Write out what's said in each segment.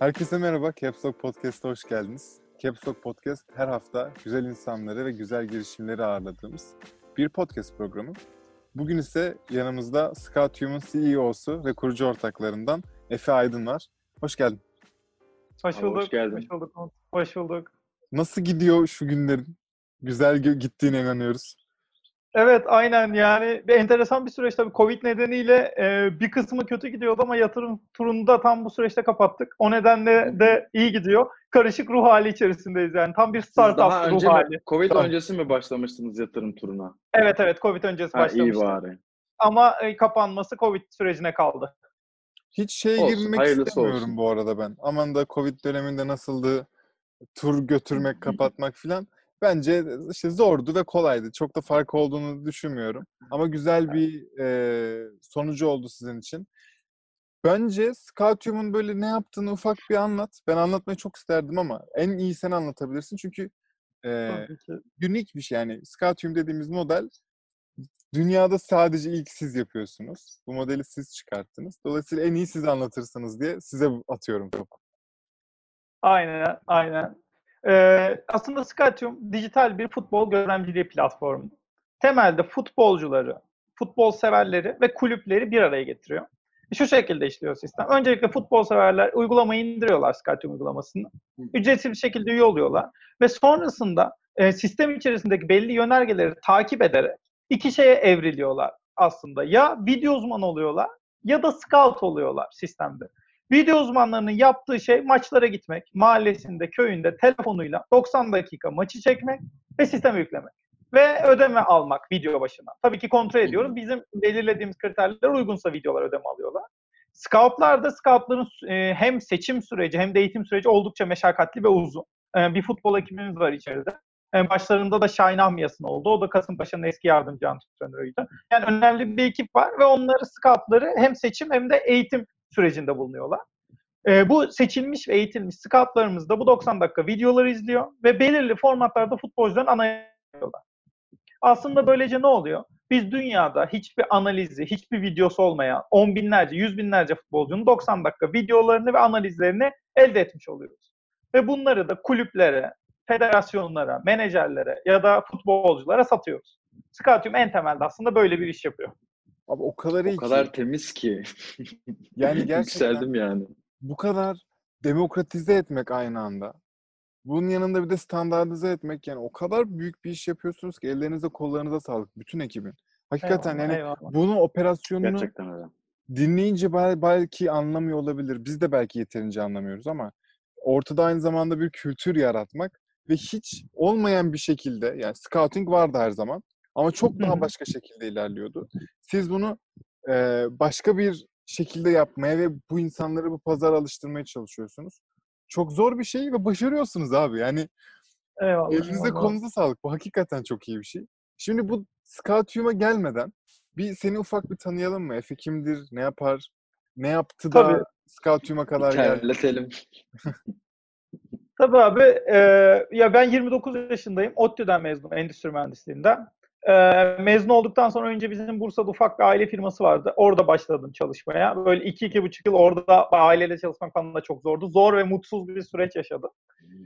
Herkese merhaba, Caps Lock Podcast'a hoş geldiniz. Caps Lock Podcast her hafta güzel insanları ve güzel girişimleri ağırladığımız bir podcast programı. Bugün ise yanımızda Scout Human CEO'su ve kurucu ortaklarından Efe Aydın var. Hoş geldin. Hoş Abi, bulduk. hoş geldin. Hoş bulduk. Hoş bulduk. Nasıl gidiyor şu günlerin? Güzel gittiğine inanıyoruz. Evet aynen yani bir enteresan bir süreç tabii Covid nedeniyle e, bir kısmı kötü gidiyordu ama yatırım turunu da tam bu süreçte kapattık. O nedenle de iyi gidiyor. Karışık ruh hali içerisindeyiz yani. Tam bir daha startup ruh önce mi, hali. Covid Tamam. öncesi mi başlamıştınız yatırım turuna? Evet evet Covid öncesi Ha, iyi bari. Ama e, kapanması Covid sürecine kaldı. Hiç şeye Olsun, girmek istemiyorum olsun. bu arada ben. Aman da Covid döneminde nasıldı? Tur götürmek, kapatmak filan. Bence işte zordu ve kolaydı. Çok da fark olduğunu düşünmüyorum. Ama güzel bir e, sonucu oldu sizin için. Bence Scoutium'un böyle ne yaptığını ufak bir anlat. Ben anlatmayı çok isterdim ama en iyi sen anlatabilirsin. Çünkü e, unik bir şey. Yani Scoutium dediğimiz model dünyada sadece ilk siz yapıyorsunuz. Bu modeli siz çıkarttınız. Dolayısıyla en iyi siz anlatırsınız diye size atıyorum topu. Aynen, aynen. Ee, aslında Scatium dijital bir futbol gözlemciliği platformu. Temelde futbolcuları, futbol severleri ve kulüpleri bir araya getiriyor. Şu şekilde işliyor sistem. Öncelikle futbol severler uygulamayı indiriyorlar Scatium uygulamasını. Ücretsiz bir şekilde üye oluyorlar. Ve sonrasında e, sistem içerisindeki belli yönergeleri takip ederek iki şeye evriliyorlar aslında. Ya video uzmanı oluyorlar ya da scout oluyorlar sistemde. Video uzmanlarının yaptığı şey maçlara gitmek, mahallesinde, köyünde, telefonuyla 90 dakika maçı çekmek ve sisteme yüklemek. Ve ödeme almak video başına. Tabii ki kontrol ediyoruz. Bizim belirlediğimiz kriterlere uygunsa videolar ödeme alıyorlar. Scoutlar da scoutların e, hem seçim süreci hem de eğitim süreci oldukça meşakkatli ve uzun. E, bir futbol ekibimiz var içeride. E, başlarında da Şahin Ahmiyasın oldu. O da Kasımpaşa'nın eski yardımcı antrenörüydü. Yani önemli bir ekip var ve onları scoutları hem seçim hem de eğitim sürecinde bulunuyorlar. E, bu seçilmiş ve eğitilmiş scoutlarımız da bu 90 dakika videoları izliyor ve belirli formatlarda futbolcuların analiz. Aslında böylece ne oluyor? Biz dünyada hiçbir analizi, hiçbir videosu olmayan on binlerce, yüz binlerce futbolcunun 90 dakika videolarını ve analizlerini elde etmiş oluyoruz. Ve bunları da kulüplere, federasyonlara, menajerlere ya da futbolculara satıyoruz. Scoutium en temelde aslında böyle bir iş yapıyor. Abi o kadar iyi O kadar ki. temiz ki. Yani gerçekten Yükseldim yani. bu kadar demokratize etmek aynı anda. Bunun yanında bir de standartize etmek yani o kadar büyük bir iş yapıyorsunuz ki ellerinize kollarınıza sağlık bütün ekibin. Hakikaten Eyvallah, yani eyvallah. bunun operasyonunu Gerçekten öyle. dinleyince bel- belki anlamıyor olabilir. Biz de belki yeterince anlamıyoruz ama ortada aynı zamanda bir kültür yaratmak ve hiç olmayan bir şekilde yani scouting vardı her zaman ama çok daha başka şekilde ilerliyordu. Siz bunu e, başka bir şekilde yapmaya ve bu insanları bu pazara alıştırmaya çalışıyorsunuz. Çok zor bir şey ve başarıyorsunuz abi. Yani Eyvallah. elinize eyvallah. kolunuza sağlık. Bu hakikaten çok iyi bir şey. Şimdi bu Scoutium'a gelmeden bir seni ufak bir tanıyalım mı? Efe kimdir? Ne yapar? Ne yaptı da Tabii. Scoutium'a kadar geldi? Terletelim. Tabii abi. e, ya ben 29 yaşındayım. ODTÜ'den mezunum endüstri mühendisliğinden. E, mezun olduktan sonra önce bizim Bursa'da ufak bir aile firması vardı. Orada başladım çalışmaya. Böyle 2-2,5 yıl orada aileyle çalışmak falan da çok zordu. Zor ve mutsuz bir süreç yaşadım.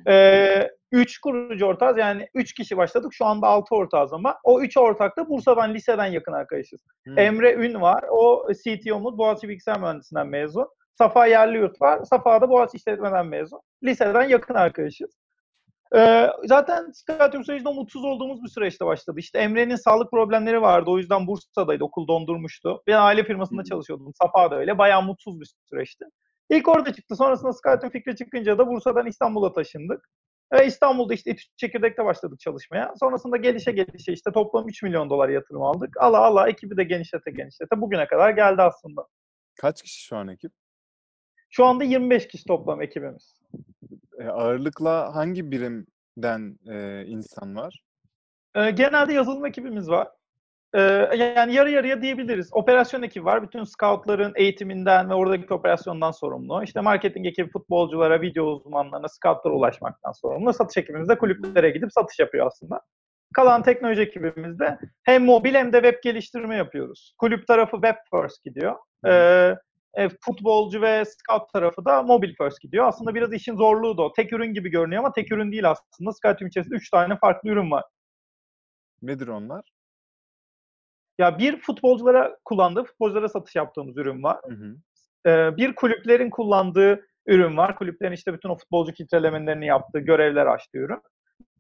E, üç kurucu ortağız. Yani üç kişi başladık. Şu anda altı ortağız ama. O üç ortak da Bursa'dan, liseden yakın arkadaşız. Hmm. Emre Ün var. O CTO'muz Boğaziçi Bilgisayar Mühendisliğinden mezun. Safa Yerliyurt var. Safa da Boğaziçi İşletmeden mezun. Liseden yakın arkadaşız. Ee, zaten Skytium sürecinde mutsuz olduğumuz bir süreçte başladı. İşte Emre'nin sağlık problemleri vardı. O yüzden Bursa'daydı. Okul dondurmuştu. Ben aile firmasında çalışıyordum. Safa da öyle. Bayağı mutsuz bir süreçti. İlk orada çıktı. Sonrasında Skytium fikri çıkınca da Bursa'dan İstanbul'a taşındık. Ve İstanbul'da işte İTÜ Çekirdek'te başladık çalışmaya. Sonrasında gelişe gelişe işte toplam 3 milyon dolar yatırım aldık. Ala ala ekibi de genişlete genişlete bugüne kadar geldi aslında. Kaç kişi şu an ekip? Şu anda 25 kişi toplam ekibimiz. E, ağırlıkla hangi birimden e, insan var? Ee, genelde yazılım ekibimiz var. Ee, yani yarı yarıya diyebiliriz. Operasyon ekibi var. Bütün scoutların eğitiminden ve oradaki operasyondan sorumlu. İşte marketing ekibi futbolculara, video uzmanlarına, scoutlara ulaşmaktan sorumlu. Satış ekibimiz de kulüplere gidip satış yapıyor aslında. Kalan teknoloji ekibimizde hem mobil hem de web geliştirme yapıyoruz. Kulüp tarafı web first gidiyor. Ee, e, futbolcu ve scout tarafı da mobile first gidiyor. Aslında biraz işin zorluğu da o. Tek ürün gibi görünüyor ama tek ürün değil aslında. Scouting içerisinde 3 tane farklı ürün var. Nedir onlar? Ya bir futbolculara kullandığı, futbolculara satış yaptığımız ürün var. Hı hı. Ee, bir kulüplerin kullandığı ürün var. Kulüplerin işte bütün o futbolcu filtrelemelerini yaptığı, görevler açtığı ürün.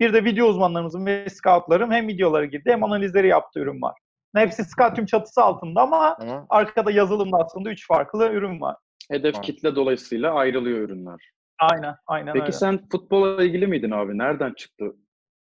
Bir de video uzmanlarımızın ve scoutların hem videoları girdi hem analizleri yaptığı ürün var. Hepsi Scoutum çatısı altında ama Ama arkada yazılımda aslında üç farklı ürün var. Hedef Var. kitle dolayısıyla ayrılıyor ürünler. Aynen, aynen Peki öyle. sen futbola ilgili miydin abi? Nereden çıktı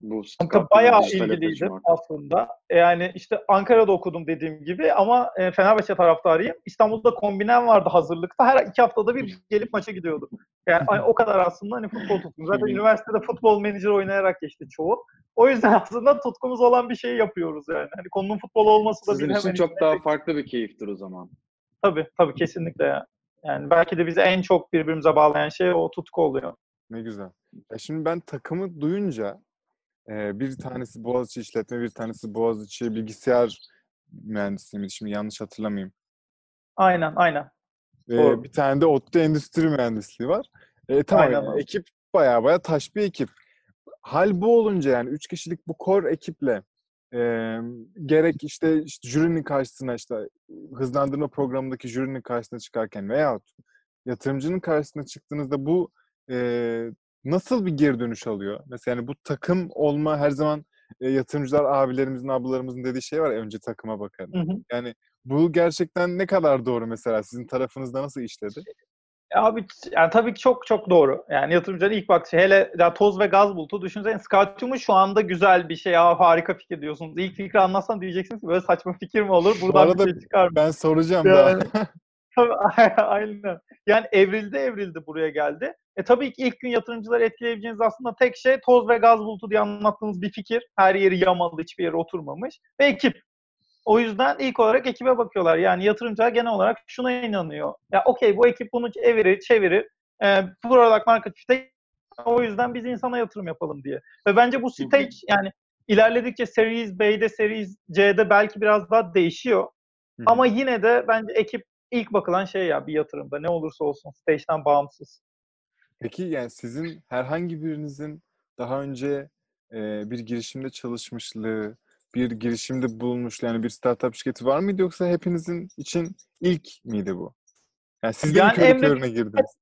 bu Kanka bayağı ilgiliydim aslında. Yani işte Ankara'da okudum dediğim gibi ama e, Fenerbahçe taraftarıyım. İstanbul'da kombinem vardı hazırlıkta. Her iki haftada bir gelip maça gidiyordum. Yani o kadar aslında hani futbol tutkum. Zaten üniversitede futbol menajer oynayarak geçti çoğu. O yüzden aslında tutkumuz olan bir şey yapıyoruz yani. Hani konunun futbol olması da Sizin için hemen çok daha farklı bir keyiftir o zaman. Tabii tabii kesinlikle ya. Yani belki de bizi en çok birbirimize bağlayan şey o tutku oluyor. ne güzel. Ya şimdi ben takımı duyunca e, bir tanesi Boğaziçi işletme, bir tanesi Boğaziçi bilgisayar mühendisliği miydi? Şimdi yanlış hatırlamayayım. Aynen aynen. E, Doğru. bir tane de ODTÜ endüstri mühendisliği var. E, tamam Aynen yani ekip baya baya taş bir ekip. Hal bu olunca yani üç kişilik bu core ekiple e, gerek işte, işte jürinin karşısına işte hızlandırma programındaki jürinin karşısına çıkarken veyahut yatırımcının karşısına çıktığınızda bu e, nasıl bir geri dönüş alıyor? Mesela yani bu takım olma her zaman e, yatırımcılar abilerimizin ablalarımızın dediği şey var ya önce takıma bakarım. Hı hı. Yani bu gerçekten ne kadar doğru mesela sizin tarafınızda nasıl işledi? Ya Abi yani tabii ki çok çok doğru. Yani yatırımcıların ilk bakışı hele ya toz ve gaz bulutu düşünsene Scoutum'u şu anda güzel bir şey ya harika fikir diyorsunuz. İlk fikri anlatsan diyeceksiniz böyle saçma fikir mi olur? Bu Buradan arada bir şey çıkar mı? Ben soracağım Yani- daha. Tabii, Aynen. Yani evrildi evrildi buraya geldi. E tabii ki ilk gün yatırımcıları etkileyebileceğiniz aslında tek şey toz ve gaz bulutu diye anlattığınız bir fikir. Her yeri yamalı, hiçbir yere oturmamış. Ve ekip. O yüzden ilk olarak ekibe bakıyorlar. Yani yatırımcılar genel olarak şuna inanıyor. Ya okey bu ekip bunu evirir, çevirir. E, product market fit o yüzden biz insana yatırım yapalım diye. Ve bence bu stage yani ilerledikçe Series B'de, Series C'de belki biraz daha değişiyor. Hı. Ama yine de bence ekip ilk bakılan şey ya bir yatırımda ne olursa olsun stage'den bağımsız. Peki yani sizin herhangi birinizin daha önce e, bir girişimde çalışmışlığı, bir girişimde bulunmuş yani bir startup şirketi var mıydı yoksa hepinizin için ilk miydi bu? Yani siz de Yani körü Emre- körüne girdiniz?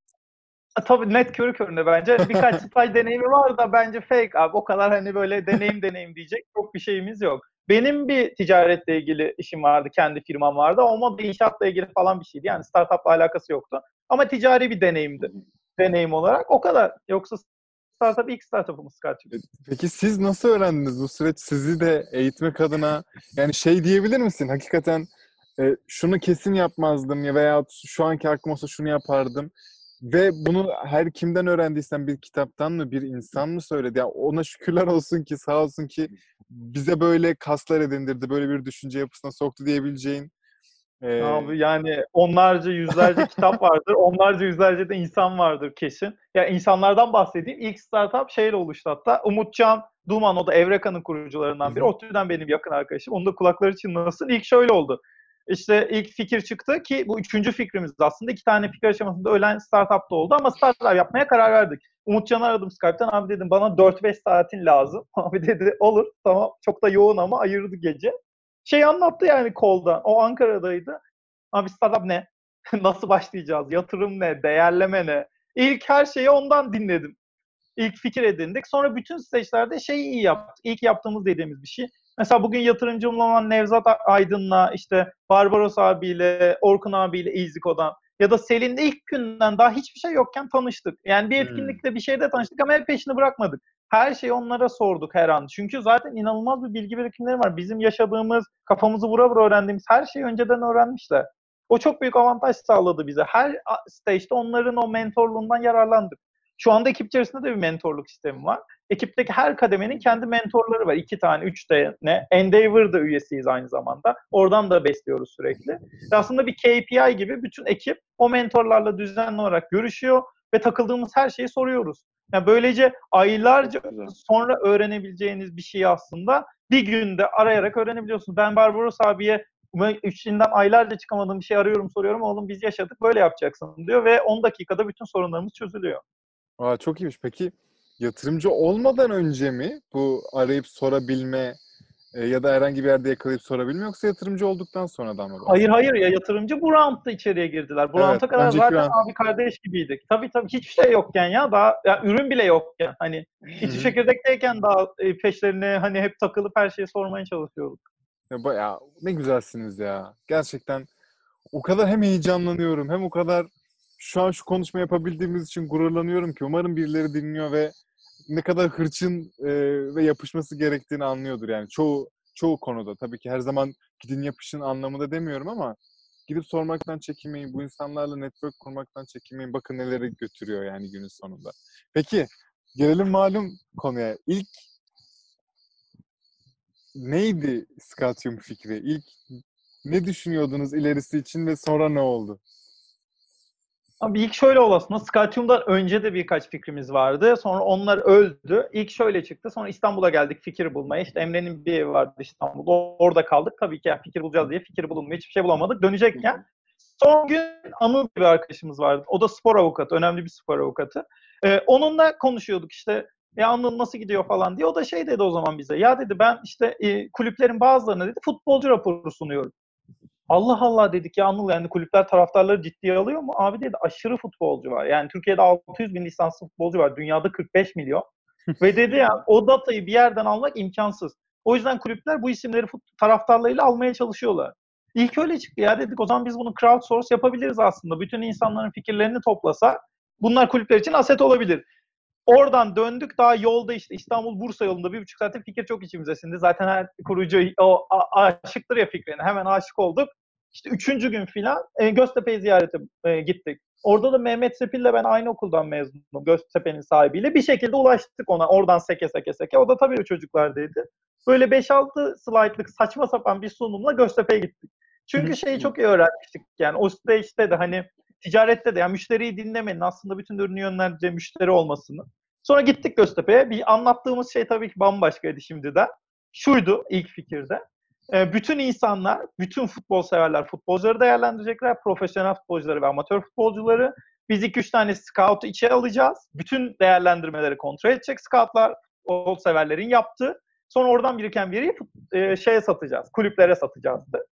Tabii net körü körüne bence. Birkaç staj deneyimi var da bence fake abi. O kadar hani böyle deneyim deneyim diyecek çok bir şeyimiz yok. Benim bir ticaretle ilgili işim vardı. Kendi firmam vardı. Ama da inşaatla ilgili falan bir şeydi. Yani startupla alakası yoktu. Ama ticari bir deneyimdi. Deneyim olarak. O kadar. Yoksa startup ilk startup'ımız Skytube. Peki siz nasıl öğrendiniz bu süreç sizi de eğitmek adına yani şey diyebilir misin hakikaten e, şunu kesin yapmazdım ya veya şu anki aklım olsa şunu yapardım ve bunu her kimden öğrendiysen bir kitaptan mı bir insan mı söyledi ya ona şükürler olsun ki sağ olsun ki bize böyle kaslar edindirdi böyle bir düşünce yapısına soktu diyebileceğin e, Abi yani onlarca yüzlerce kitap vardır. Onlarca yüzlerce de insan vardır kesin. Ya insanlardan bahsedeyim. İlk startup şeyle oluştu hatta. Umutcan Duman o da Evreka'nın kurucularından biri. Hı. ODTÜ'den benim yakın arkadaşım. Onun da kulakları çınlasın. İlk şöyle oldu. İşte ilk fikir çıktı ki bu üçüncü fikrimiz aslında. iki tane fikir aşamasında ölen startup da oldu ama startup yapmaya karar verdik. Umutcan'ı aradım Skype'tan. Abi dedim bana 4-5 saatin lazım. Abi dedi olur tamam çok da yoğun ama ayırdı gece. Şey anlattı yani kolda. O Ankara'daydı. Abi startup ne? Nasıl başlayacağız? Yatırım ne? Değerleme ne? İlk her şeyi ondan dinledim. İlk fikir edindik. Sonra bütün stage'lerde şeyi iyi yaptık. İlk yaptığımız dediğimiz bir şey. Mesela bugün yatırımcım olan Nevzat Aydın'la işte Barbaros abiyle, Orkun abiyle İziko'dan ya da Selin'le ilk günden daha hiçbir şey yokken tanıştık. Yani bir Hmm. etkinlikte bir şeyde tanıştık ama hep peşini bırakmadık. Her şeyi onlara sorduk her an. Çünkü zaten inanılmaz bir bilgi birikimleri var. Bizim yaşadığımız, kafamızı vura vura öğrendiğimiz her şeyi önceden öğrenmişler. O çok büyük avantaj sağladı bize. Her stage'de onların o mentorluğundan yararlandık. Şu anda ekip içerisinde de bir mentorluk sistemi var. Ekipteki her kademenin kendi mentorları var. İki tane, üç tane. Endeavor'da üyesiyiz aynı zamanda. Oradan da besliyoruz sürekli. Ve aslında bir KPI gibi bütün ekip o mentorlarla düzenli olarak görüşüyor ve takıldığımız her şeyi soruyoruz. Yani böylece aylarca sonra öğrenebileceğiniz bir şeyi aslında bir günde arayarak öğrenebiliyorsunuz. Ben Barbaros abiye içinden aylarca çıkamadığım bir şey arıyorum soruyorum. Oğlum biz yaşadık böyle yapacaksın diyor ve 10 dakikada bütün sorunlarımız çözülüyor. Aa, çok iyiymiş. Peki yatırımcı olmadan önce mi bu arayıp sorabilme e, ya da herhangi bir yerde yakalayıp sorabilme yoksa yatırımcı olduktan sonradan mı? Hayır hayır ya yatırımcı bu roundda içeriye girdiler. Bu Evet, rounda kadar zaten round. abi kardeş gibiydik. Tabii tabii hiçbir şey yokken ya daha ya ürün bile yokken hani içi çekirdekteyken daha e, peşlerine hani hep takılıp her şeyi sormaya çalışıyorduk. Ya bayağı ne güzelsiniz ya. Gerçekten o kadar hem heyecanlanıyorum hem o kadar şu an şu konuşma yapabildiğimiz için gururlanıyorum ki umarım birileri dinliyor ve ne kadar hırçın e, ve yapışması gerektiğini anlıyordur yani çoğu çoğu konuda. Tabii ki her zaman gidin yapışın anlamında demiyorum ama gidip sormaktan çekinmeyin. Bu insanlarla network kurmaktan çekinmeyin. Bakın neleri götürüyor yani günün sonunda. Peki gelelim malum konuya. İlk neydi Scatium fikri? İlk ne düşünüyordunuz ilerisi için ve sonra ne oldu? Abi ilk şöyle olasına Scatium'dan önce de birkaç fikrimiz vardı. Sonra onlar öldü. İlk şöyle çıktı. Sonra İstanbul'a geldik fikir bulmaya. İşte Emre'nin bir evi vardı İstanbul'da. Orada kaldık. Tabii ki ya fikir bulacağız diye fikir bulunmuyor. Hiçbir şey bulamadık. Dönecekken son gün Anıl bir arkadaşımız vardı. O da spor avukatı. Önemli bir spor avukatı. Ee, onunla konuşuyorduk işte. Ya Anıl nasıl gidiyor falan diye. O da şey dedi o zaman bize. Ya dedi ben işte e, kulüplerin bazılarına dedi futbolcu raporu sunuyorum. Allah Allah dedik ya Anıl yani kulüpler taraftarları ciddiye alıyor mu? Abi dedi aşırı futbolcu var. Yani Türkiye'de 600 bin lisanslı futbolcu var. Dünyada 45 milyon. Ve dedi ya o datayı bir yerden almak imkansız. O yüzden kulüpler bu isimleri taraftarlarıyla almaya çalışıyorlar. İlk öyle çıktı ya dedik o zaman biz bunu crowdsource yapabiliriz aslında. Bütün insanların fikirlerini toplasa bunlar kulüpler için aset olabilir. Oradan döndük daha yolda işte İstanbul Bursa yolunda bir buçuk saatte fikir çok içimize sindi. Zaten her kurucu o aşıktır ya fikrine. Hemen aşık olduk. İşte üçüncü gün filan e, Göztepe'yi ziyarete e, gittik. Orada da Mehmet Sepil'le ben aynı okuldan mezunum. Göztepe'nin sahibiyle. Bir şekilde ulaştık ona. Oradan seke seke seke. O da tabii o çocuklardaydı. Böyle 5-6 slaytlık saçma sapan bir sunumla Göztepe'ye gittik. Çünkü şeyi çok iyi öğrenmiştik. Yani o stage'de de hani ticarette de yani müşteriyi dinlemenin aslında bütün ürünü yönlendireceği müşteri olmasını. Sonra gittik Göztepe'ye. Bir anlattığımız şey tabii ki bambaşkaydı şimdiden. Şuydu ilk fikirde. E, bütün insanlar, bütün futbol severler futbolcuları değerlendirecekler. Profesyonel futbolcuları ve amatör futbolcuları. Biz 2-3 tane scout'u içeri alacağız. Bütün değerlendirmeleri kontrol edecek scoutlar, futbol severlerin yaptığı. Sonra oradan biriken veriyi e, şeye satacağız, kulüplere satacağızdı.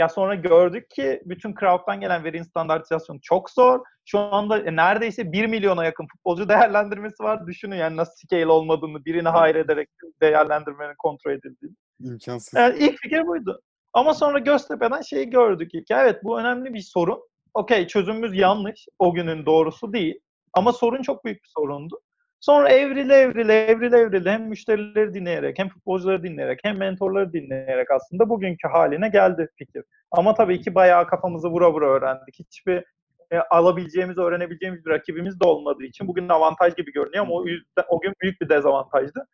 Ya sonra gördük ki bütün crowd'dan gelen verinin standartizasyonu çok zor. Şu anda e, neredeyse 1 milyona yakın futbolcu değerlendirmesi var. Düşünün yani nasıl scale olmadığını, birini hayır ederek değerlendirmenin kontrol edildiğini. İmkansız. Yani ilk fikir buydu. Ama sonra Göztepe'den şeyi gördük ilk. Evet bu önemli bir sorun. Okey çözümümüz yanlış. O günün doğrusu değil. Ama sorun çok büyük bir sorundu. Sonra evrile evrile evrile evrile hem müşterileri dinleyerek hem futbolcuları dinleyerek hem mentorları dinleyerek aslında bugünkü haline geldi fikir. Ama tabii ki bayağı kafamızı vura vura öğrendik. Hiçbir e, alabileceğimiz, öğrenebileceğimiz bir rakibimiz de olmadığı için bugün avantaj gibi görünüyor ama o, yüzden, o gün büyük bir dezavantajdı.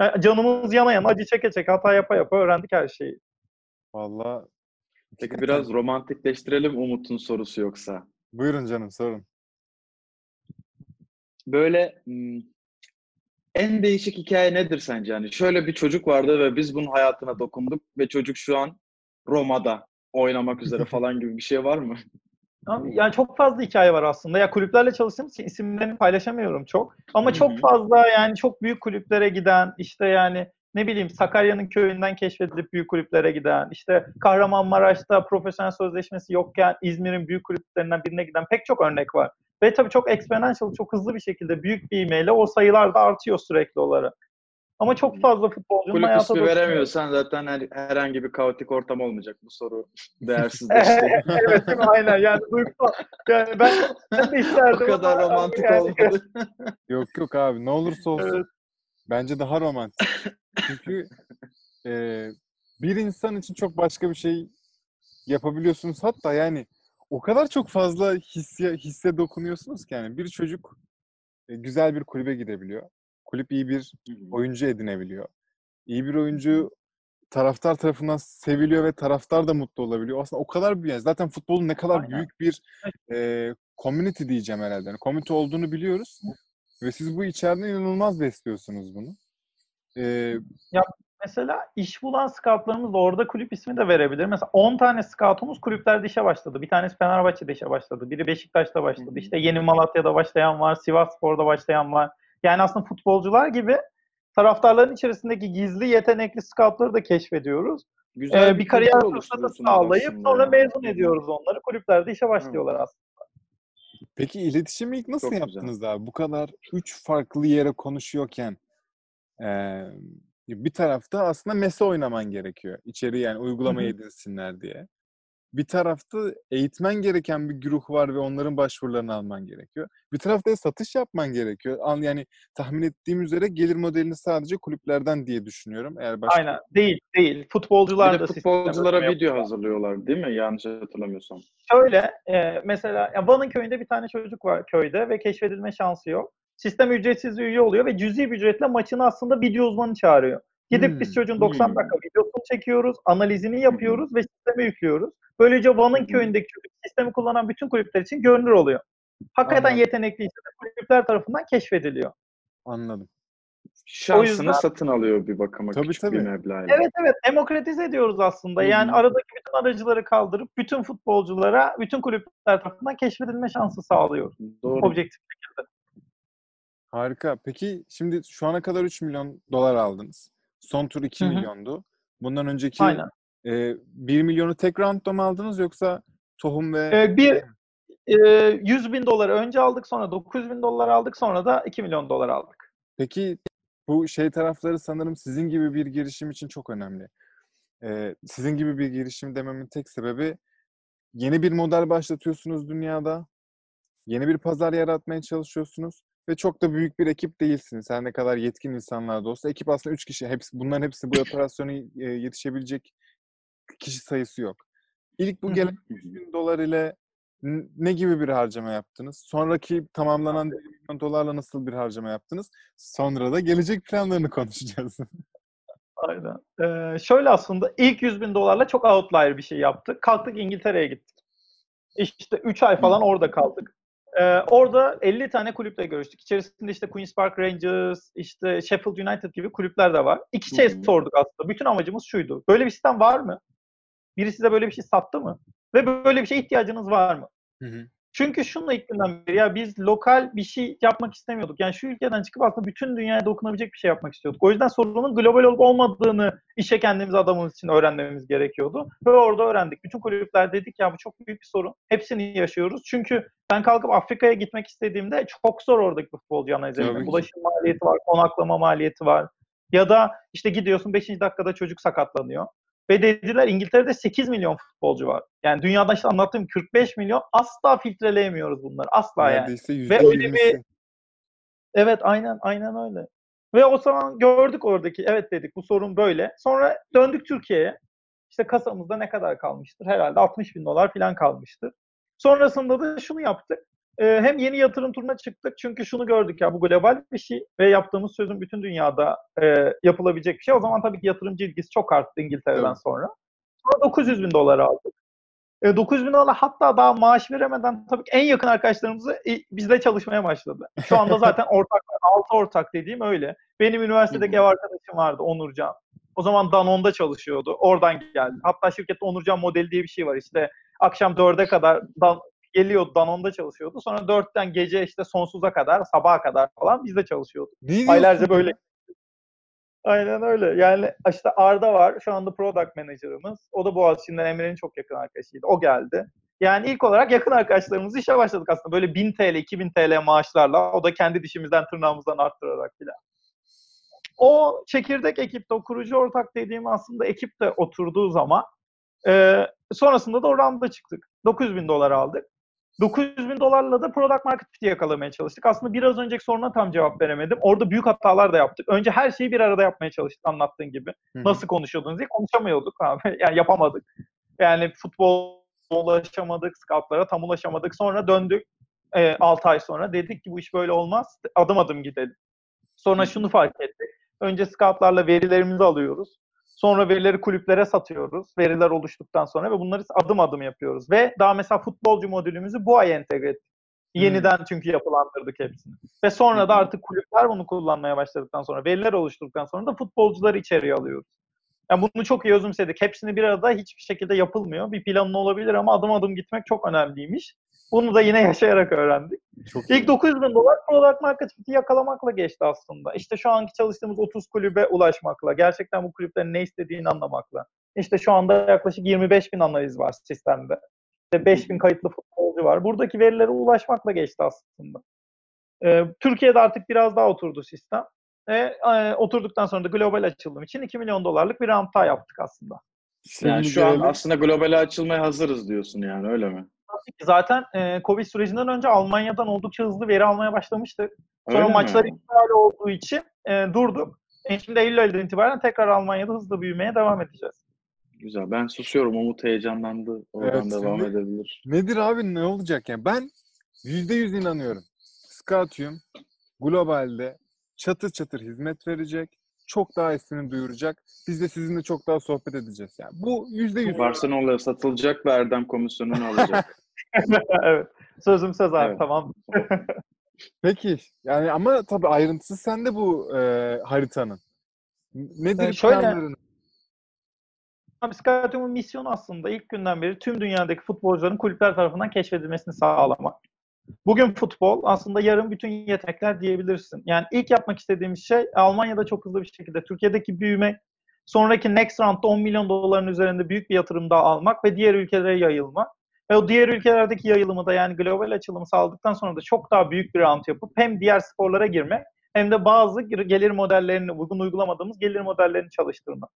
Yani canımız yana yana acı çeke çeke hata yapa yapa öğrendik her şeyi. Vallahi Peki biraz romantikleştirelim Umut'un sorusu yoksa. buyurun canım sorun. Böyle en değişik hikaye nedir sence? Yani şöyle bir çocuk vardı ve biz bunun hayatına dokunduk ve çocuk şu an Roma'da oynamak üzere falan gibi bir şey var mı? Yani çok fazla hikaye var aslında. Ya kulüplerle çalıştığım için isimlerini paylaşamıyorum çok. Ama çok fazla yani çok büyük kulüplere giden işte yani ne bileyim Sakarya'nın köyünden keşfedilip büyük kulüplere giden işte Kahramanmaraş'ta profesyonel sözleşmesi yokken İzmir'in büyük kulüplerinden birine giden pek çok örnek var. Ve tabii çok exponential, çok hızlı bir şekilde büyük bir ivmeyle o sayılar da artıyor sürekli olarak. Ama çok fazla futbolcunun Kulüp hayata ismi dokunuyor. veremiyorsan zaten her- herhangi bir kaotik ortam olmayacak. Bu soru değersizleşti. evet değil mi? Aynen yani duygusal. Yani ben, ben de o isterdim kadar ama romantik yani- olmadı. Yok yok abi ne olursa olsun. Evet. Bence daha romantik. Çünkü e, bir insan için çok başka bir şey yapabiliyorsunuz. Hatta yani o kadar çok fazla hisse, hisse dokunuyorsunuz ki yani bir çocuk e, güzel bir kulübe gidebiliyor. Kulüp iyi bir oyuncu edinebiliyor. İyi bir oyuncu taraftar tarafından seviliyor ve taraftar da mutlu olabiliyor. Aslında o kadar büyük. Yani zaten futbolun ne kadar Aynen. büyük bir e, community diyeceğim herhalde. Yani community olduğunu biliyoruz. Ve siz bu içeriden inanılmaz besliyorsunuz bunu. E, mesela iş bulan scoutlarımız da orada kulüp ismi de verebilir. Mesela 10 tane scoutumuz kulüplerde işe başladı. Bir tanesi Fenerbahçe'de işe başladı. Biri Beşiktaş'ta başladı. İşte Yeni Malatya'da başlayan var. Sivas Spor'da başlayan var. Yani aslında futbolcular gibi taraftarların içerisindeki gizli yetenekli scoutları da keşfediyoruz. Güzel Ee, bir kariyer kültür fırsatı sağlayıp sonra mezun ediyoruz onları. Kulüplerde işe başlıyorlar aslında. Peki iletişimi ilk nasıl Çok güzel. yaptınız abi? Bu kadar üç farklı yere konuşuyorken eee, bir tarafta aslında mesa oynaman gerekiyor. İçeri yani uygulamayı edinsinler diye. Bir tarafta eğitmen gereken bir güruh var ve onların başvurularını alman gerekiyor. Bir tarafta da satış yapman gerekiyor. An- Yani tahmin ettiğim üzere gelir modelini sadece kulüplerden diye düşünüyorum. Eğer başka Aynen. Değil, değil. Futbolcular Bir de da futbolculara video hazırlıyorlar değil mi? Yanlış hatırlamıyorsam. Şöyle e, mesela Van'ın köyünde bir tane çocuk var köyde ve keşfedilme şansı yok. Sistem ücretsiz üye oluyor ve cüzi bir ücretle maçını aslında video uzmanı çağırıyor. Gidip biz Hmm, çocuğun 90 hmm. dakika videosunu çekiyoruz, analizini yapıyoruz ve sisteme yüklüyoruz. Böylece Van'ın hı. köyündeki çocuk sistemi kullanan bütün kulüpler için görünür oluyor. Hakikaten Anladım. yetenekliyse de kulüpler tarafından keşfediliyor. anladım. Şansını yüzden- satın alıyor bir bakıma Tabii, küçük bir tabii. meblağıyla. Evet evet demokratize ediyoruz aslında. Yani aradaki bütün aracıları kaldırıp bütün futbolculara, bütün kulüpler tarafından keşfedilme şansı sağlıyoruz. Doğru. Objektif. Harika. Peki şimdi şu ana kadar 3 milyon dolar aldınız. Son tur 2 Hı hı. milyondu. Bundan önceki Aynen. e, 1 milyonu tek roundda mı aldınız yoksa tohum ve Ee, bir e, 100 bin doları önce aldık sonra 900 bin dolar aldık sonra da 2 milyon dolar aldık. Peki bu şey tarafları sanırım sizin gibi bir girişim için çok önemli. Ee, sizin gibi bir girişim dememin tek sebebi yeni bir model başlatıyorsunuz dünyada. Yeni bir pazar yaratmaya çalışıyorsunuz ve çok da büyük bir ekip değilsiniz. Her ne kadar yetkin insanlar da olsa ekip aslında 3 kişi. Hepsi bunların hepsi bu operasyona yetişebilecek kişi sayısı yok. İlk bu gelen 100 bin dolar ile ne gibi bir harcama yaptınız? Sonraki tamamlanan 1 milyon dolarla nasıl bir harcama yaptınız? Sonra da gelecek planlarını konuşacağız. Aynen. Ee, şöyle aslında ilk 100 bin dolarla çok outlier bir şey yaptık. Kalktık İngiltere'ye gittik. İşte 3 ay falan orada kaldık. Ee, orada 50 tane kulüple görüştük. İçerisinde işte Queen's Park Rangers, işte Sheffield United gibi kulüpler de var. İki şey Hı hı. sorduk aslında. Bütün amacımız şuydu. Böyle bir sistem var mı? Biri size böyle bir şey sattı mı? Ve böyle bir şeye ihtiyacınız var mı? Hı hı. Çünkü şunla ilk günden beri ya biz lokal bir şey yapmak istemiyorduk. Yani şu ülkeden çıkıp aslında bütün dünyaya dokunabilecek bir şey yapmak istiyorduk. O yüzden sorunun global olup olmadığını işe kendimiz adamımız için öğrenmemiz gerekiyordu. Ve orada öğrendik. Bütün kulüpler dedik ya bu çok büyük bir sorun. Hepsini yaşıyoruz. Çünkü ben kalkıp Afrika'ya gitmek istediğimde çok zor oradaki futbolcu analiz etmek. Ulaşım maliyeti var, konaklama maliyeti var. Ya da işte gidiyorsun 5. dakikada çocuk sakatlanıyor. Ve dediler İngiltere'de 8 milyon futbolcu var. Yani dünyada işte anlattığım 45 milyon asla filtreleyemiyoruz bunları. Asla yani. Ve öyle %20'si. Evet aynen aynen öyle. Ve o zaman gördük oradaki evet dedik bu sorun böyle. Sonra döndük Türkiye'ye. İşte kasamızda ne kadar kalmıştır? Herhalde 60 bin dolar falan kalmıştır. Sonrasında da şunu yaptık. Ee, hem yeni yatırım turuna çıktık çünkü şunu gördük ya bu global bir şey ve yaptığımız sözün bütün dünyada e, yapılabilecek bir şey. O zaman tabii ki yatırımcı ilgisi çok arttı İngiltere'den Tabii. sonra. Sonra 900 bin dolar aldık. E, 900 bin dolar hatta daha maaş veremeden tabii ki en yakın arkadaşlarımızı e, bizle çalışmaya başladı. Şu anda zaten ortak, altı ortak dediğim öyle. Benim üniversitedeki ev arkadaşım vardı Onurcan. O zaman Danone'da çalışıyordu. Oradan geldi. Hatta şirkette Onurcan modeli diye bir şey var. İşte akşam 4'e kadar geliyordu Danone'da çalışıyordu. Sonra 4'ten gece işte sonsuza kadar, sabaha kadar falan bizde çalışıyordu. Ne diyorsun Aylarca böyle. Aynen öyle. Yani işte Arda var. Şu anda product manager'ımız. O da Boğaziçi'nden Emre'nin çok yakın arkadaşıydı. O geldi. Yani ilk olarak yakın arkadaşlarımız işe başladık aslında. Böyle 1000 TL, 2000 TL maaşlarla. O da kendi dişimizden tırnağımızdan arttırarak filan. O çekirdek ekipte, o kurucu ortak dediğim aslında ekip de oturduğu zaman e, sonrasında da oranda çıktık. 900 bin dolar aldık. 900 bin dolarla da product market fit'i yakalamaya çalıştık. Aslında biraz önceki soruna tam cevap veremedim. Orada büyük hatalar da yaptık. Önce her şeyi bir arada yapmaya çalıştık anlattığın gibi. Hı hı. Nasıl konuşuyordunuz diye konuşamıyorduk abi. Yani yapamadık. Yani futbol ulaşamadık, scoutlara tam ulaşamadık. Sonra döndük e, 6 ay sonra. Dedik ki bu iş böyle olmaz. Adım adım gidelim. Sonra şunu fark ettik. Önce scoutlarla verilerimizi alıyoruz. Sonra verileri kulüplere satıyoruz. Veriler oluştuktan sonra ve bunları adım adım yapıyoruz. Ve daha mesela futbolcu modülümüzü bu ay entegre ettik. Yeniden çünkü yapılandırdık hepsini. Ve sonra da artık kulüpler bunu kullanmaya başladıktan sonra, veriler oluşturduktan sonra da futbolcuları içeriye alıyoruz. Yani bunu çok iyi özümsedik. Hepsini bir arada hiçbir şekilde yapılmıyor. Bir planın olabilir ama adım adım gitmek çok önemliymiş. Bunu da yine yaşayarak öğrendik. Çok iyi. İlk 900 bin dolar product market fit'i yakalamakla geçti aslında. İşte şu anki çalıştığımız 30 kulübe ulaşmakla, gerçekten bu kulüplerin ne istediğini anlamakla. İşte şu anda yaklaşık 25 bin analiz var sistemde. İşte 5 bin kayıtlı futbolcu var. Buradaki verilere ulaşmakla geçti aslında. Ee, Türkiye'de artık biraz daha oturdu sistem. Ve e, oturduktan sonra da global açılım için 2 milyon dolarlık bir round daha yaptık aslında. Yani Şimdi şu an aslında globale açılmaya hazırız diyorsun yani öyle mi? Zaten e, Covid sürecinden önce Almanya'dan oldukça hızlı veri almaya başlamıştık. Sonra Öyle mi? maçlar iptal olduğu için e, durduk. E, şimdi Eylül ayından itibaren tekrar Almanya'da hızlı büyümeye devam edeceğiz. Güzel. Ben susuyorum. Umut heyecanlandı. Oradan Evet, devam şimdi- edebilir. Nedir abi ne olacak yani? Ben yüzde yüz inanıyorum. Scatium globalde çatır çatır hizmet verecek. Çok daha ismini duyuracak. Biz de sizinle çok daha sohbet edeceğiz. Yani bu yüzde yüz. Barcelona'ya satılacak ve Erdem komisyonunu alacak. evet. Sözüm söz abi Evet. tamam. Peki yani ama tabii ayrıntısı sende bu e, haritanın. Nedir Ee, şöyle- planların? Abi Scouting'un misyonu aslında ilk günden beri tüm dünyadaki futbolcuların kulüpler tarafından keşfedilmesini sağlamak. Bugün futbol aslında yarın bütün yetenekler diyebilirsin. Yani ilk yapmak istediğimiz şey Almanya'da çok hızlı bir şekilde Türkiye'deki büyüme, sonraki next round'da 10 milyon doların üzerinde büyük bir yatırım daha almak ve diğer ülkelere yayılmak. Ve o diğer ülkelerdeki yayılımı da yani global açılımı sağladıktan sonra da çok daha büyük bir round yapıp hem diğer sporlara girmek hem de bazı gelir modellerini, uygun uygulamadığımız gelir modellerini çalıştırmak.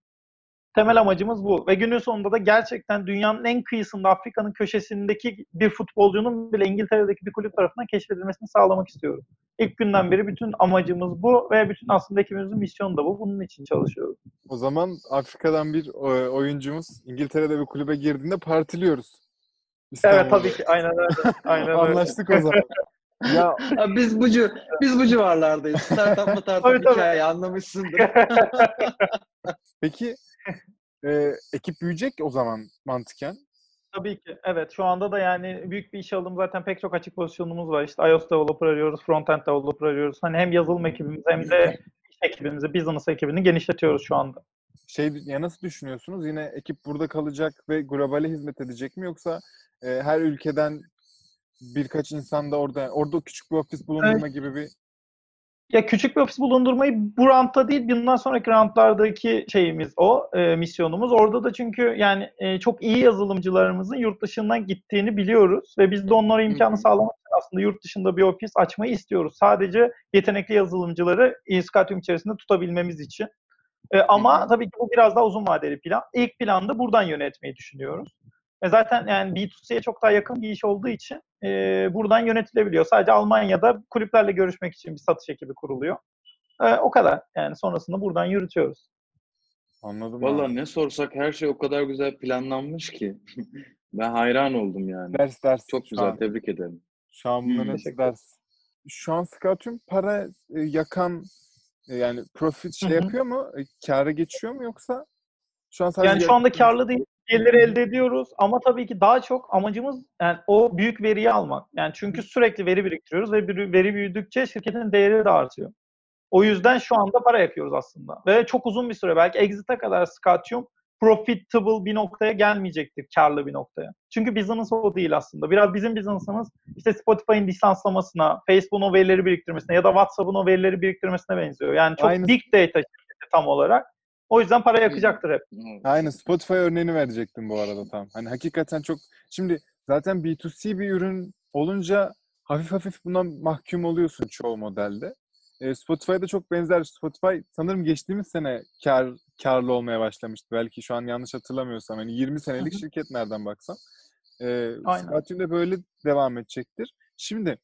Temel amacımız bu. Ve günün sonunda da gerçekten dünyanın en kıyısında Afrika'nın köşesindeki bir futbolcunun bile İngiltere'deki bir kulüp tarafından keşfedilmesini sağlamak istiyoruz. İlk günden beri bütün amacımız bu ve bütün aslında ekibimizin misyonu da bu. Bunun için çalışıyoruz. O zaman Afrika'dan bir e, oyuncumuz İngiltere'de bir kulübe girdiğinde partiliyoruz. Evet İstanbul'da. tabii ki. Aynen öyle. Aynen öyle. Anlaştık o zaman. ya Abi biz bu biz bu civarlardayız. Startup mı startup Tabii, tabii. hikaye anlamışsındır. peki e, ekip büyüyecek o zaman mantıken. Tabii ki. Evet. Şu anda da yani büyük bir iş aldım. Zaten pek çok açık pozisyonumuz var. İşte iOS developer arıyoruz, frontend developer arıyoruz. Hani hem yazılım ekibimizi hem de iş ekibimizi, business ekibini genişletiyoruz şu anda. Şey ya nasıl düşünüyorsunuz? Yine ekip burada kalacak ve globale hizmet edecek mi yoksa e, her ülkeden birkaç insan da orada orada küçük bir ofis bulundurma gibi bir Ya küçük bir ofis bulundurmayı bu roundda değil, bundan sonraki roundlardaki şeyimiz o, e, misyonumuz. Orada da çünkü yani e, çok iyi yazılımcılarımızın yurt dışından gittiğini biliyoruz ve biz de onlara imkanı sağlamak için aslında yurt dışında bir ofis açmayı istiyoruz. Sadece yetenekli yazılımcıları Iskatium içerisinde tutabilmemiz için. E, ama tabii ki bu biraz daha uzun vadeli plan. İlk planda buradan yönetmeyi düşünüyoruz. Ve zaten yani B2C'ye çok daha yakın bir iş olduğu için e, buradan yönetilebiliyor. Sadece Almanya'da kulüplerle görüşmek için bir satış ekibi kuruluyor. E, o kadar. Yani sonrasında buradan yürütüyoruz. anladım. abi. Vallahi ne sorsak her şey o kadar güzel planlanmış ki. ben hayran oldum yani. Ders ders. Çok güzel. an. Tebrik ederim. Şu an bunların Hmm. ders. Şu an Scoutum para e, yakan e, yani profit şey yapıyor mu? E, Kâra geçiyor mu yoksa? Şu an sadece Yani şu anda karlı değil. Geliri elde ediyoruz ama tabii ki daha çok amacımız yani o büyük veriyi almak. Yani çünkü sürekli veri biriktiriyoruz ve veri büyüdükçe şirketin değeri de artıyor. O yüzden şu anda para yakıyoruz aslında. Ve çok uzun bir süre belki exit'e kadar Scatium profitable bir noktaya gelmeyecektir, karlı bir noktaya. Çünkü business o değil aslında. Biraz bizim business'ımız işte Spotify'ın lisanslamasına, Facebook'un o verileri biriktirmesine ya da WhatsApp'ın o verileri biriktirmesine benziyor. Yani çok Aynı- big data şirketi tam olarak. O yüzden para yakacaktır hep. Aynen Spotify örneğini verecektim bu arada tam. Hani hakikaten çok şimdi zaten B2C bir ürün olunca hafif hafif bundan mahkum oluyorsun çoğu modelde. E, Spotify'da çok benzer. Spotify sanırım geçtiğimiz sene kar karlı olmaya başlamıştı. Belki şu an yanlış hatırlamıyorsam. Hani 20 senelik şirket nereden baksan. E, Aynen. Scatium de böyle devam edecektir. Şimdi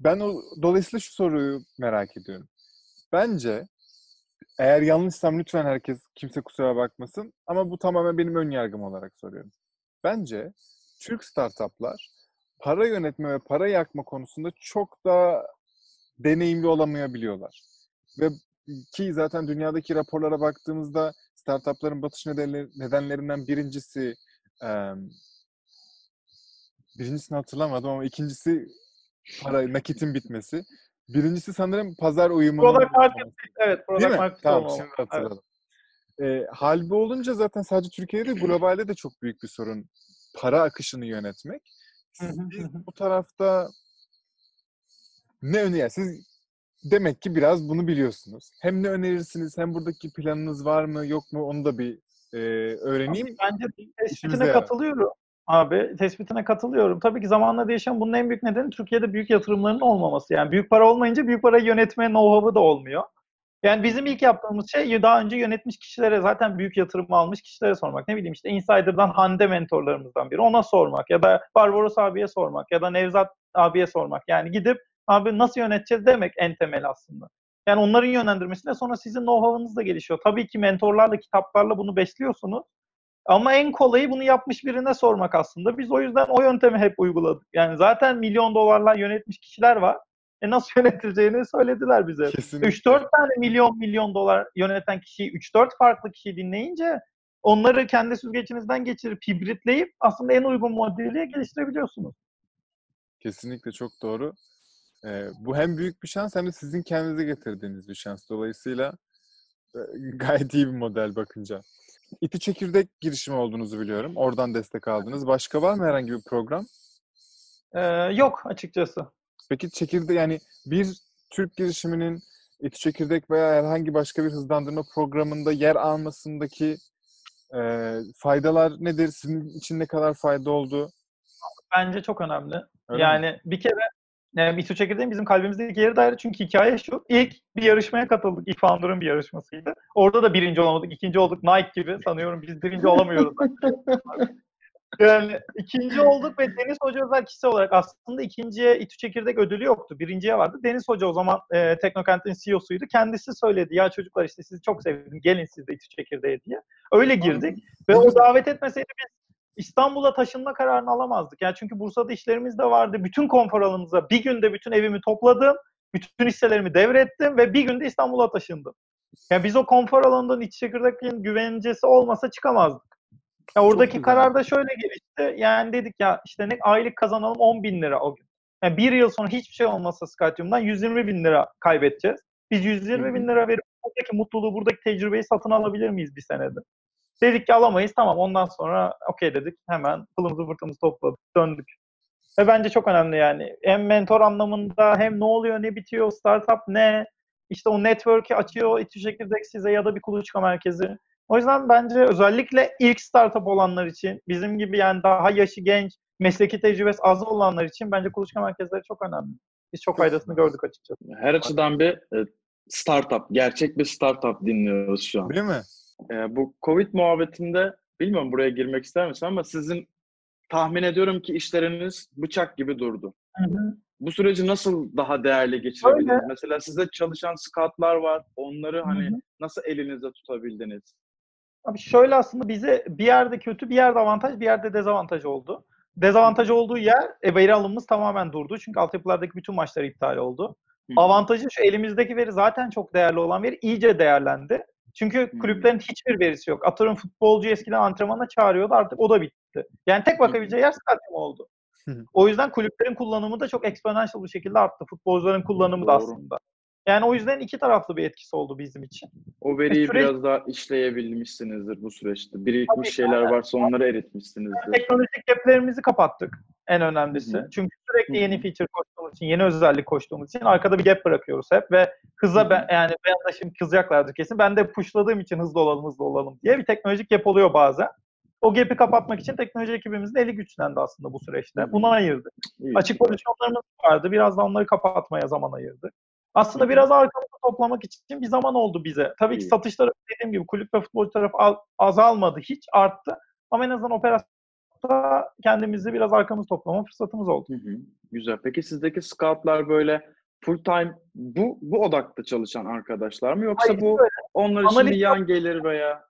ben o dolayısıyla şu soruyu merak ediyorum. Bence eğer yanlışsam lütfen herkes kimse kusura bakmasın ama bu tamamen benim ön yargım olarak soruyorum. Bence Türk startuplar para yönetme ve para yakma konusunda çok daha deneyimli olamayabiliyorlar. Ve ki zaten dünyadaki raporlara baktığımızda startupların batış nedenleri- nedenlerinden birincisi em, birincisini hatırlamadım ama ikincisi para, nakitin bitmesi. Birincisi sanırım pazar uyumu. Product market evet. Product Değil mi? market Tamam olmalı. şimdi Evet. hatırladım. Ee, hal bu olunca zaten sadece Türkiye'de değil, globalde de çok büyük bir sorun. Para akışını yönetmek. Siz bu tarafta ne önerirsiniz? Demek ki biraz bunu biliyorsunuz. Hem ne önerirsiniz hem buradaki planınız var mı yok mu onu da bir e, öğreneyim. Bence yarar. katılıyorum. Abi tespitine katılıyorum. Tabii ki zamanla değişen bunun en büyük nedeni Türkiye'de büyük yatırımların olmaması. Yani büyük para olmayınca büyük parayı yönetme know-how'ı da olmuyor. Yani bizim ilk yaptığımız şey daha önce yönetmiş kişilere zaten büyük yatırım almış kişilere sormak. Ne bileyim işte Insider'dan Hande mentorlarımızdan biri ona sormak ya da Barbaros abiye sormak ya da Nevzat abiye sormak. Yani gidip abi nasıl yöneteceğiz demek en temel aslında. Yani onların yönlendirmesiyle sonra sizin know-how'ınız da gelişiyor. Tabii ki mentorlarla, kitaplarla bunu besliyorsunuz. Ama en kolayı bunu yapmış birine sormak aslında. Biz o yüzden o yöntemi hep uyguladık. Yani zaten milyon dolarlar yönetmiş kişiler var. E nasıl yönetileceğini söylediler bize. Kesinlikle. 3-4 tane milyon milyon dolar yöneten kişiyi 3-4 farklı kişiyi dinleyince onları kendi süzgecinizden geçirip hibritleyip aslında en uygun modeli geliştirebiliyorsunuz. Kesinlikle çok doğru. Ee, bu hem büyük bir şans hem de sizin kendinize getirdiğiniz bir şans. Dolayısıyla e, gayet iyi bir model bakınca. İti çekirdek girişimi olduğunuzu biliyorum. Oradan destek aldınız. Başka var mı herhangi bir program? Ee, yok açıkçası. Peki çekirde yani bir Türk girişiminin İti çekirdek veya herhangi başka bir hızlandırma programında yer almasındaki e, faydalar nedir? Sizin için ne kadar fayda oldu? Bence çok önemli. Öyle mi? yani bir kere yani İTÜ Çekirdeğin bizim kalbimizdeki yeri de ayrı çünkü hikaye şu. İlk bir yarışmaya katıldık. İlk Founder'ın bir yarışmasıydı. Orada da birinci olamadık. ikinci olduk. Nike gibi sanıyorum biz birinci olamıyoruz. yani ikinci olduk ve Deniz Hoca özel kişisel olarak aslında ikinciye İTÜ Çekirdek ödülü yoktu. Birinciye vardı. Deniz Hoca o zaman e, Teknokent'in CEO'suydu. Kendisi söyledi. Ya çocuklar işte sizi çok sevdim. Gelin siz de İTÜ Çekirdeğe diye. Öyle girdik. Ve o davet etmeseydi biz İstanbul'a taşınma kararını alamazdık. Yani çünkü Bursa'da işlerimiz de vardı. Bütün konfor alanımıza bir günde bütün evimi topladım. Bütün hisselerimi devrettim ve bir günde İstanbul'a taşındım. Yani biz o konfor alanından iç çekirdeğin güvencesi olmasa çıkamazdık. Ya oradaki karar da şöyle gelişti. Yani dedik ya işte ne aylık kazanalım 10 bin lira o gün. Yani bir yıl sonra hiçbir şey olmazsa Skytium'dan 120 bin lira kaybedeceğiz. Biz 120 bin lira verip buradaki mutluluğu, buradaki tecrübeyi satın alabilir miyiz bir senede? Dedik ki alamayız. Tamam ondan sonra okey dedik. Hemen pılımızı fırtımızı topladık. Döndük. Ve bence çok önemli yani. Hem mentor anlamında hem ne oluyor ne bitiyor, startup ne, işte o network'i açıyor İTÜ Çekirdek size ya da bir kuluçka merkezi. O yüzden bence özellikle ilk startup olanlar için, bizim gibi yani daha yaşı genç, mesleki tecrübesi az olanlar için bence kuluçka merkezleri çok önemli. Biz çok faydasını gördük açıkçası. Her açıdan bir e, startup, gerçek bir startup dinliyoruz şu an. Değil mi? E, bu Covid muhabbetinde bilmiyorum buraya girmek ister misin ama sizin tahmin ediyorum ki işleriniz bıçak gibi durdu. Bu süreci nasıl daha değerli geçirebildiniz? Öyle. Mesela size çalışan scoutlar var. Onları hani Hı hı. nasıl elinizde tutabildiniz? Abi şöyle aslında bize bir yerde kötü, bir yerde avantaj, bir yerde dezavantaj oldu. Dezavantaj olduğu yer e, veri alımımız tamamen durdu. Çünkü altyapılardaki bütün maçlar iptal oldu. Hı hı. Avantajı şu elimizdeki veri zaten çok değerli olan veri iyice değerlendi. Çünkü kulüplerin hiçbir verisi yok. Atıyorum futbolcu eskiden antrenmana çağırıyordu artık o da bitti. Yani tek bakabileceği yer stadyum oldu. O yüzden kulüplerin kullanımı da çok exponential bir şekilde arttı. Futbolcuların kullanımı da Doğru. aslında. Yani o yüzden iki taraflı bir etkisi oldu bizim için. O veriyi süreç- biraz daha işleyebilmişsinizdir bu süreçte. Birikmiş Tabii şeyler varsa onları eritmişsinizdir. Teknolojik gaplerimizi kapattık en önemlisi. Hı hı. Çünkü sürekli yeni feature koştuğumuz için, yeni özellik koştuğumuz için arkada bir gap bırakıyoruz hep ve hıza ben, yani ben de şimdi kızacaklardır kesin. Ben de pushladığım için hızlı olalım hızlı olalım diye bir teknolojik gap oluyor bazen. O gap'i kapatmak için teknoloji ekibimizin eli güçlendi aslında bu süreçte. Buna ayırdık. İyi. Açık pozisyonlarımız vardı. Biraz da onları kapatmaya zaman ayırdık. Aslında biraz arkamızı toplamak için bir zaman oldu bize. Tabii ki İyi. satışları dediğim gibi kulüp ve futbolcu tarafı al- azalmadı hiç arttı. Ama en azından operasyonda kendimizi biraz arkamızı toplama fırsatımız oldu. Hı hı. Güzel. Peki sizdeki scoutlar böyle full time bu bu odakta çalışan arkadaşlar mı yoksa Hayır, bu şöyle, onlar için Analiz yan gelir veya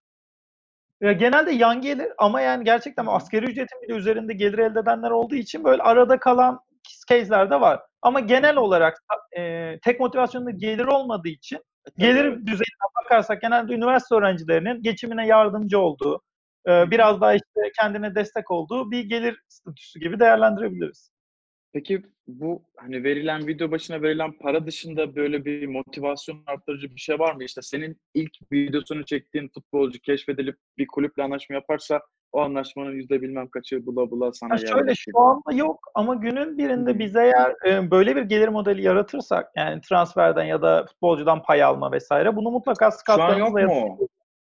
Ya genelde yan gelir ama yani gerçekten asgari ücretin bile üzerinde gelir elde edenler olduğu için böyle arada kalan case'ler de var. Ama genel olarak e, tek motivasyonda gelir olmadığı için gelir düzeyine bakarsak genelde üniversite öğrencilerinin geçimine yardımcı olduğu, e, biraz daha işte kendine destek olduğu bir gelir statüsü gibi değerlendirebiliriz. Peki bu hani verilen video başına verilen para dışında böyle bir motivasyon arttırıcı bir şey var mı? İşte senin ilk videosunu çektiğin futbolcu keşfedilip bir kulüple anlaşma yaparsa o anlaşmanın yüzde bilmem kaçı bula bula sana Ya şöyle şu anda yok ama günün birinde biz eğer e, böyle bir gelir modeli yaratırsak yani transferden ya da futbolcudan pay alma vesaire bunu mutlaka mu? yatırıyoruz.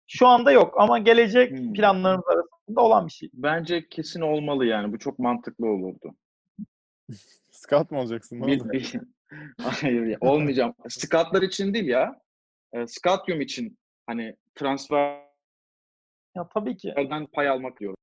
Şu anda yok ama gelecek Hmm. planlarımız arasında olan bir şey. Bence kesin olmalı yani. Bu çok mantıklı olurdu. Scout mu olacaksın? Ne Bir, bir... Hayır ya, olmayacağım. Scoutlar için değil ya. E, Scoutyum için hani transferden Ya tabii ki. pay almak diyorum.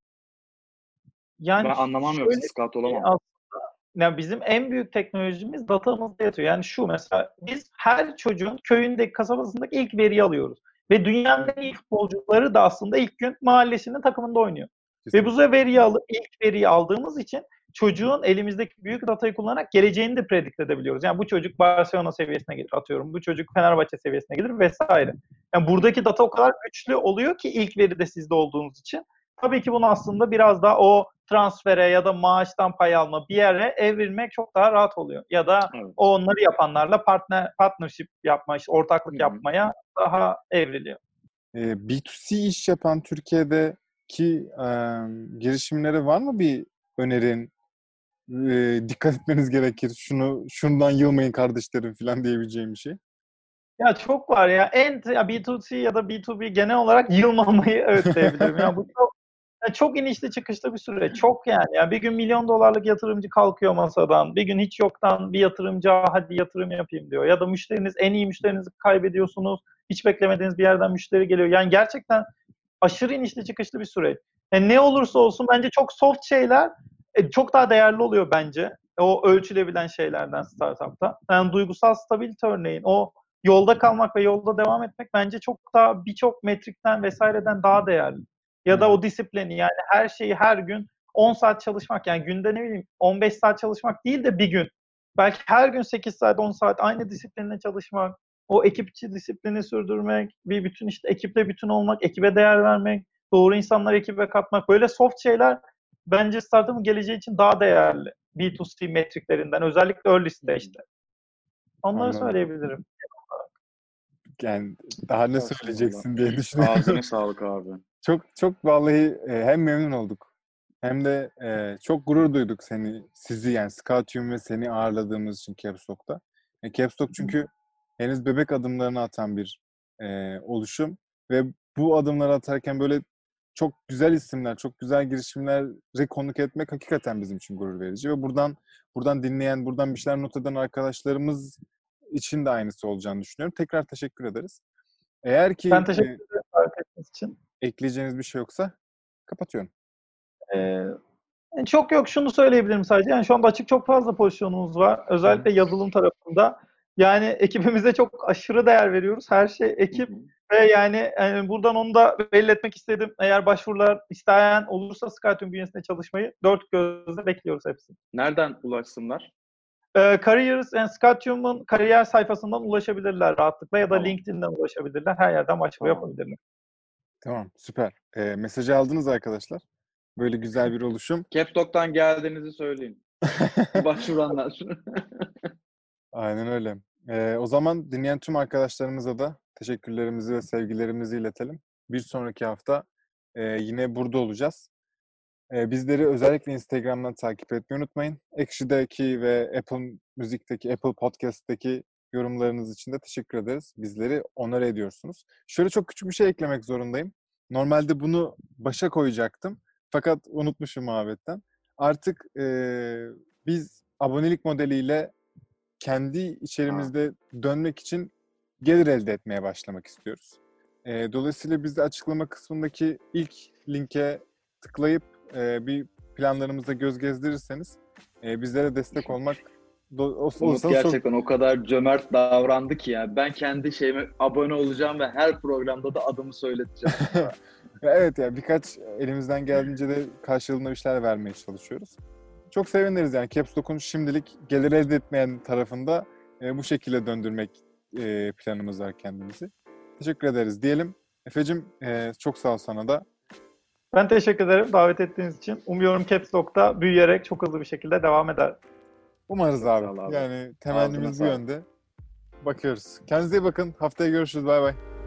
Yani Ben anlamam yoksa scout bir olamam. aslında yani bizim en büyük teknolojimiz datamızda yatıyor. Yani şu mesela biz her çocuğun köyündeki kasabasındaki ilk veriyi alıyoruz. Ve dünyanın en iyi futbolcuları da aslında ilk gün mahallesinin takımında oynuyor. Ve bu veriyi alıp ilk veriyi aldığımız için çocuğun elimizdeki büyük datayı kullanarak geleceğini de predikt edebiliyoruz. Yani bu çocuk Barcelona seviyesine gelir atıyorum. Bu çocuk Fenerbahçe seviyesine gelir vesaire. Yani buradaki data o kadar güçlü oluyor ki ilk veri de sizde olduğunuz için. Tabii ki bunu aslında biraz daha o transfere ya da maaştan pay alma bir yere evrilmek çok daha rahat oluyor. Ya da Evet. o onları yapanlarla partner partnership yapma, işte ortaklık Hı hı. yapmaya daha evriliyor. Ee, B2C iş yapan Türkiye'deki e, girişimlere var mı bir önerin? E, dikkat etmeniz gerekir. Şunu şundan yılmayın kardeşlerim falan diyebileceğim bir şey. Ya çok var ya. En ya B2C ya da B2B genel olarak yılmamayı öğütleyebilirim. ya bu çok ya çok inişli çıkışlı bir süreç. Çok yani. Ya bir gün milyon dolarlık yatırımcı kalkıyor masadan. Bir gün hiç yoktan bir yatırımcı "Aa, hadi yatırım yapayım diyor. Ya da müşteriniz en iyi müşterinizi kaybediyorsunuz. Hiç beklemediğiniz bir yerden müşteri geliyor. Yani gerçekten aşırı inişli çıkışlı bir süreç. Yani ne olursa olsun bence çok soft şeyler e, çok daha değerli oluyor bence. O ölçülebilen şeylerden startupta. Yani duygusal stabilite örneğin o yolda kalmak ve yolda devam etmek bence çok daha birçok metrikten vesaireden daha değerli. Ya da o disiplini yani her şeyi her gün 10 saat çalışmak yani günde ne bileyim 15 saat çalışmak değil de bir gün. Belki her gün 8 saat 10 saat aynı disiplinle çalışmak, o ekipçi disiplini sürdürmek, bir bütün işte ekiple bütün olmak, ekibe değer vermek, doğru insanları ekibe katmak böyle soft şeyler bence startup'ın geleceği için daha değerli. B2C metriklerinden özellikle early stage'de. Onları Anladım. söyleyebilirim. Yani daha ne söyleyeceksin diye düşünüyorum. Ağzına sağlık abi. Çok çok vallahi e, hem memnun olduk hem de e, çok gurur duyduk seni, sizi yani Scoutyum ve seni ağırladığımız için Capstock'ta. E, Capstock çünkü henüz bebek adımlarını atan bir e, oluşum ve bu adımları atarken böyle çok güzel isimler, çok güzel girişimleri konuk etmek hakikaten bizim için gurur verici ve buradan buradan dinleyen, buradan bir şeyler not eden arkadaşlarımız için de aynısı olacağını düşünüyorum. Tekrar teşekkür ederiz. Eğer ki Ben teşekkür e, ederim ettiğiniz için. ekleyeceğiniz bir şey yoksa kapatıyorum. Ee, çok yok şunu söyleyebilirim sadece. Yani şu anda açık çok fazla pozisyonumuz var. Özellikle yazılım tarafında. Yani ekibimize çok aşırı değer veriyoruz. Her şey ekip ve yani, yani buradan onu da belli etmek istedim. Eğer başvurular isteyen olursa Skytune bünyesinde çalışmayı dört gözle bekliyoruz hepsini. Nereden ulaşsınlar? Ee, Careers and Skytune'un kariyer sayfasından ulaşabilirler rahatlıkla ya da Tamam. LinkedIn'den ulaşabilirler. Her yerden başvuru Tamam. yapabilirler. Tamam, süper. Ee, mesajı aldınız arkadaşlar. Böyle güzel bir oluşum. Capstock'tan geldiğinizi söyleyin. Başvuranlar. Aynen öyle. Ee, o zaman dinleyen tüm arkadaşlarımıza da teşekkürlerimizi ve sevgilerimizi iletelim. Bir sonraki hafta e, yine burada olacağız. E, bizleri özellikle Instagram'dan takip etmeyi unutmayın. Ekşi'deki ve Apple Müzik'teki, Apple Podcast'teki yorumlarınız için de teşekkür ederiz. Bizleri onore ediyorsunuz. Şöyle çok küçük bir şey eklemek zorundayım. Normalde bunu başa koyacaktım. Fakat unutmuşum muhabbetten. Artık e, biz abonelik modeliyle kendi içerimizde dönmek için gelir elde etmeye başlamak istiyoruz. E, dolayısıyla biz de açıklama kısmındaki ilk linke tıklayıp e, bir planlarımıza göz gezdirirseniz e, bizlere destek olmak do- Umut olursanız çok gerçekten o kadar cömert davrandı ki ya. Ben kendi şeyime abone olacağım ve her programda da adımı söyleteceğim. Evet ya birkaç elimizden geldiğince de karşılığında bir şeyler vermeye çalışıyoruz. Çok seviniriz yani Caps Lock'un şimdilik gelir elde etmeyen tarafında e, bu şekilde döndürmek e, planımız var kendimizi. Teşekkür ederiz diyelim. Efe'cim e, çok sağ ol sana da. Ben teşekkür ederim davet ettiğiniz için. Umuyorum Caps Lock'ta büyüyerek çok hızlı bir şekilde devam eder. Umarız abi. abi. Yani temennimiz bu yönde. Bakıyoruz. Kendinize iyi bakın. Haftaya görüşürüz. Bay bay.